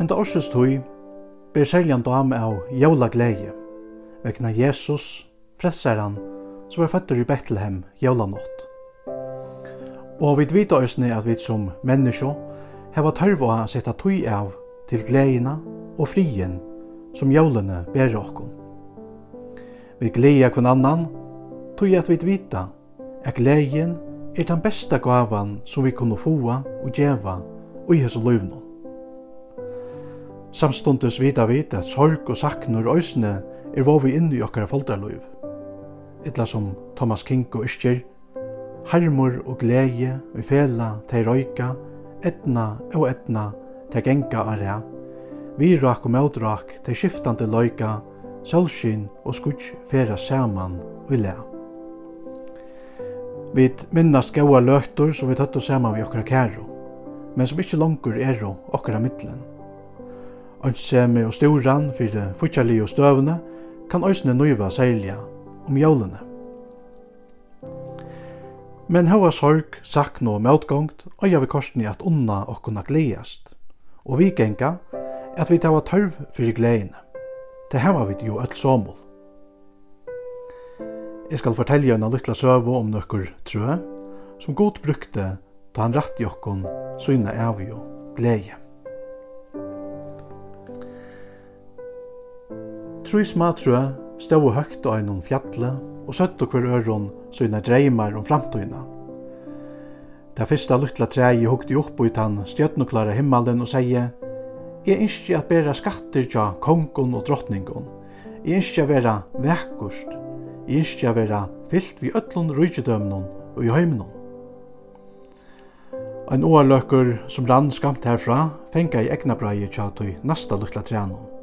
Enda årsens tøy ber seljan dam av jævla glede, vekna Jesus, frelseren, som er føtter i Bethlehem jævla nått. Og vi vita òsne at vi som menneskje heva tørva å sette tøy av til gleina og frien som jævlene ber okkom. Vi gleder hvem annan, tøy at vi vita at gleden er den beste gavan som vi kunne få og djeva og i hese. Samstundes vita vit at sorg og saknur øysne er vovi inn i okkara foldarløyv. Illa som Thomas King og Ischir, harmur og glede og fela til røyka, etna og etna til genga area, virak og mødrak til skiftande løyka, solskin og skutsk fera saman og i lea. Vi minnast gaua løgtur som vi tøttu saman vi okkara kæru, men som ikkje langur eru okkara middelen ønsemi og storan fyrir futjali og støvne kan òsne nøyva særlige om jólene. Men hava sorg, sakn og møtgångt og jeg vil korsni at unna okkuna gledast. og vi genga at vi tava tørv fyrir gledene. Det hava vi jo öll somul. Jeg skal fortelja en lytla søvo om nøkkur trø, som god brukte da han rett i okkun syna avio gleie. Trý smatrø stod høgt á einum fjalli og søttu hver øron sina dreymar om framtøyna. Det fyrsta luttla trei hukte upp í tann stjörnuklara himmelen og seie Jeg ønsker at bæra skatter tja kongen og drottningun. Jeg ønsker at vera vekkurst. Jeg ønsker at vera fyllt vi öllun rujtjødømnon og i høymnon. Ein oarløkkur som rann skamt herfra fengar i egna breie tja tøy nasta luttla treanon.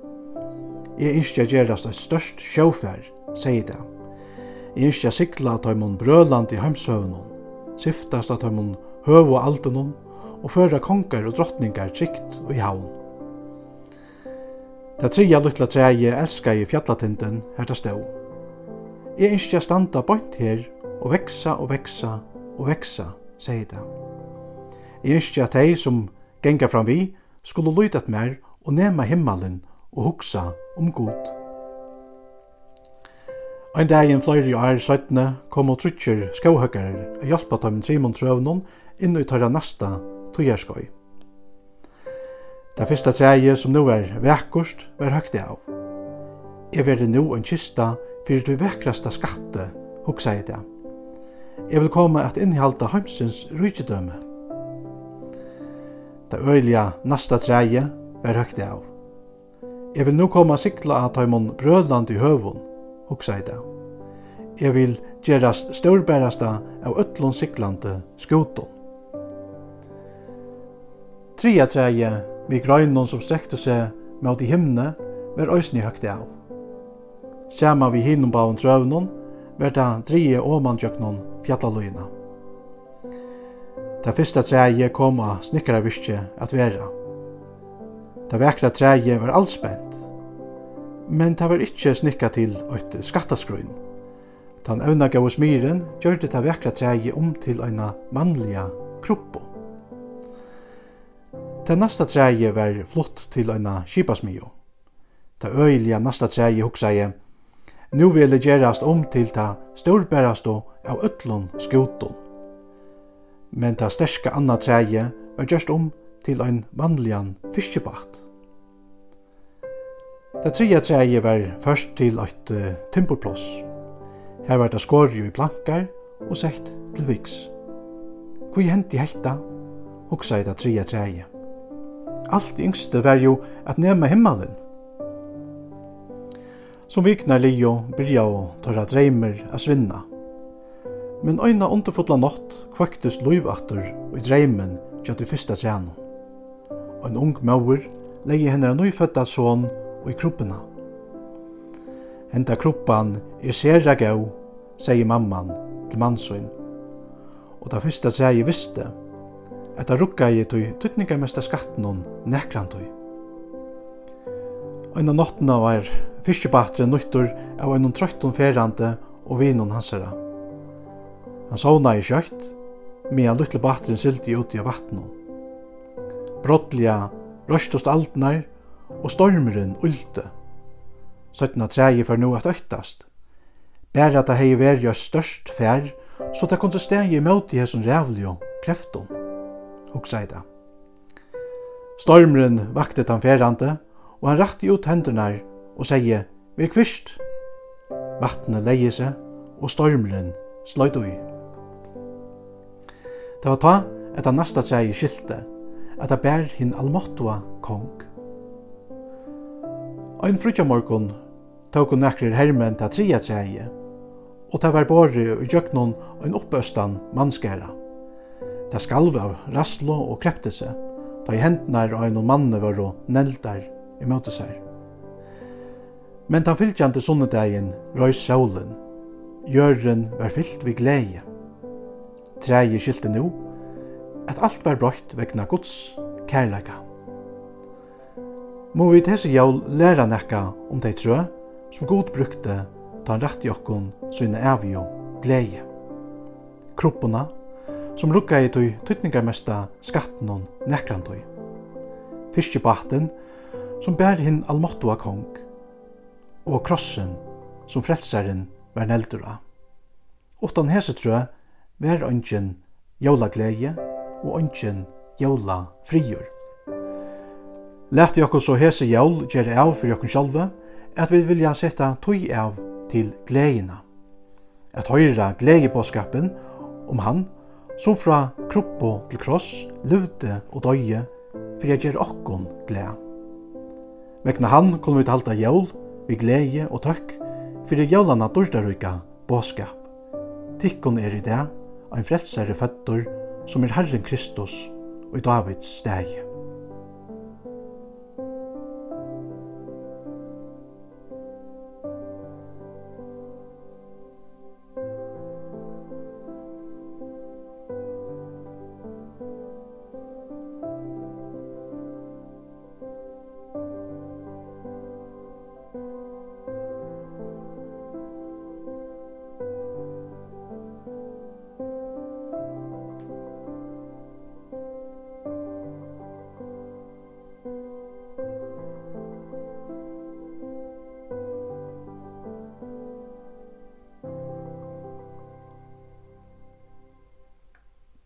Jeg ønsker å gjerast et størst sjåfær, sier det. Jeg ønsker å sikla at de brøland i heimsøvnum, siftast at de høv og aldunum, og føre konger og drottningar trygt og i havn. Det tredje lytla treje elskar i fjallatinten her til stå. Jeg ønsker å standa bort her og veksa og veksa og veksa, sier det. Jeg ønsker at de som gengar fram vi skulle lydet mer og nema himmelen og hugsa om god. Ein dag en fløyri og ære søytne kom og trutjer skauhøkkar og hjelpa tøymen Simon Trøvnån inn i tørra nasta tøyerskøy. Det fyrsta treie som nu er vekkost var høgt av. Jeg verði nu en kista fyrir du vekrasta skatte, hugsa i det. Jeg vil komme at innhalda heimsins rydgedømme. Det øyliga nasta treie var høgt av. Jeg vil nå komme sikla at taimon brødland i høvun, hoksa i det. Jeg vil gjerast størbærasta av ötlun siklande skjoton. Tria treie, vi grøynon som strekte seg med i himne, var òsni høgt av. Sama vi hinum baun trøvnon, var det trie åmandjøknon fjallaløyna. Ta fyrsta treie kom av snikkaravirkje at vera. Ta vekra treje var allspent. Men det var ikkje snikka til eit skattaskruin. Den evna gav oss myren gjørte det vekra treje om til eina mannliga kruppo. Det nasta treje var flott til eina kipasmio. Det øyliga nasta treje hoksa jeg, nu vil det gjerast om til ta storbæraste av ötlun skotun. Men ta sterska anna treje var gjørst om til ein vanligan fiskebakt. Det tredje treet var først til eit uh, timperploss. Her var det skåret i plankar og sett til viks. Hvor hendi hekta, hoksa i det tredje treet. Alt yngste var jo at nema himmelen. Som viknar Leo byrja og tørra dreimer a svinna. Men øyna underfotla nått kvøktes loivattur og i dreimen gjør det fyrsta treet en ung mauer, legger henne en nyfødda son og i kroppena. Henta kroppan er sera gau, sier mamman til mannsøyn. Og da fyrsta seg jeg visste, at da rukka jeg tog tuttningarmesta skatten hon nekrant tog. Og innan nottena var fiskebatre nøytur av en trøytton ferrande og vinon hansara. Han sovna i kjøkt, medan luttle batren silti uti av vattnet brottliga røstust altnar, og stormuren ulte. Søttna trægi for nu at øktast. Bæra ta hei verja størst fær, så ta kunne stegi møti hesson rævlig og kreftum. Og i det. Stormuren vakte han færande, og han rakti ut hendunar og seie, vi kvist. Vattnet leie seg, og stormuren sløyt ui. Det var ta etter nasta trægi skilte, at det bær hin almottua kong. Ein frutja morgon tók hun nekrir hermen til tria treie, og det var bare i gjøknon ein oppøstan mannskæra. Det skalv av raslo og krepte seg, da i hendnar og ein manne var og neldar i møte seg. Men ta fylkjante sunnedegin røys sjålen, Jørren var fyllt vi gleie. Treie skilte nu, at alt var brøtt vegna Guds kærleika. Må vi til hese jævl læra nekka om dei trø som god brukte ta en rett i okkon sine avgjå glede. Kroppuna som rukka i tøy tøytningarmesta skatten og nekran tøy. Fiskebaten som bær hinn almottua kong og krossen som frelsaren var neldur av. Utan hese trø var ønsken jævla glede og ønsken jævla frigjør. Lært i okkur så hese jævl gjerne av for okkur sjálve, at vi vilja setta tøy av til gleina. At høyra gleibåskapen om han, som fra kroppo til kross, luvde og døye, for jeg gjør okkon glea. Vekna han kunne vi talta jævl, vi glede og tøkk, for jeg jævlana dårdaruika båskap. Tikkun er i det, ein frelsare føttur, som er Herren Kristus og i Davids steg.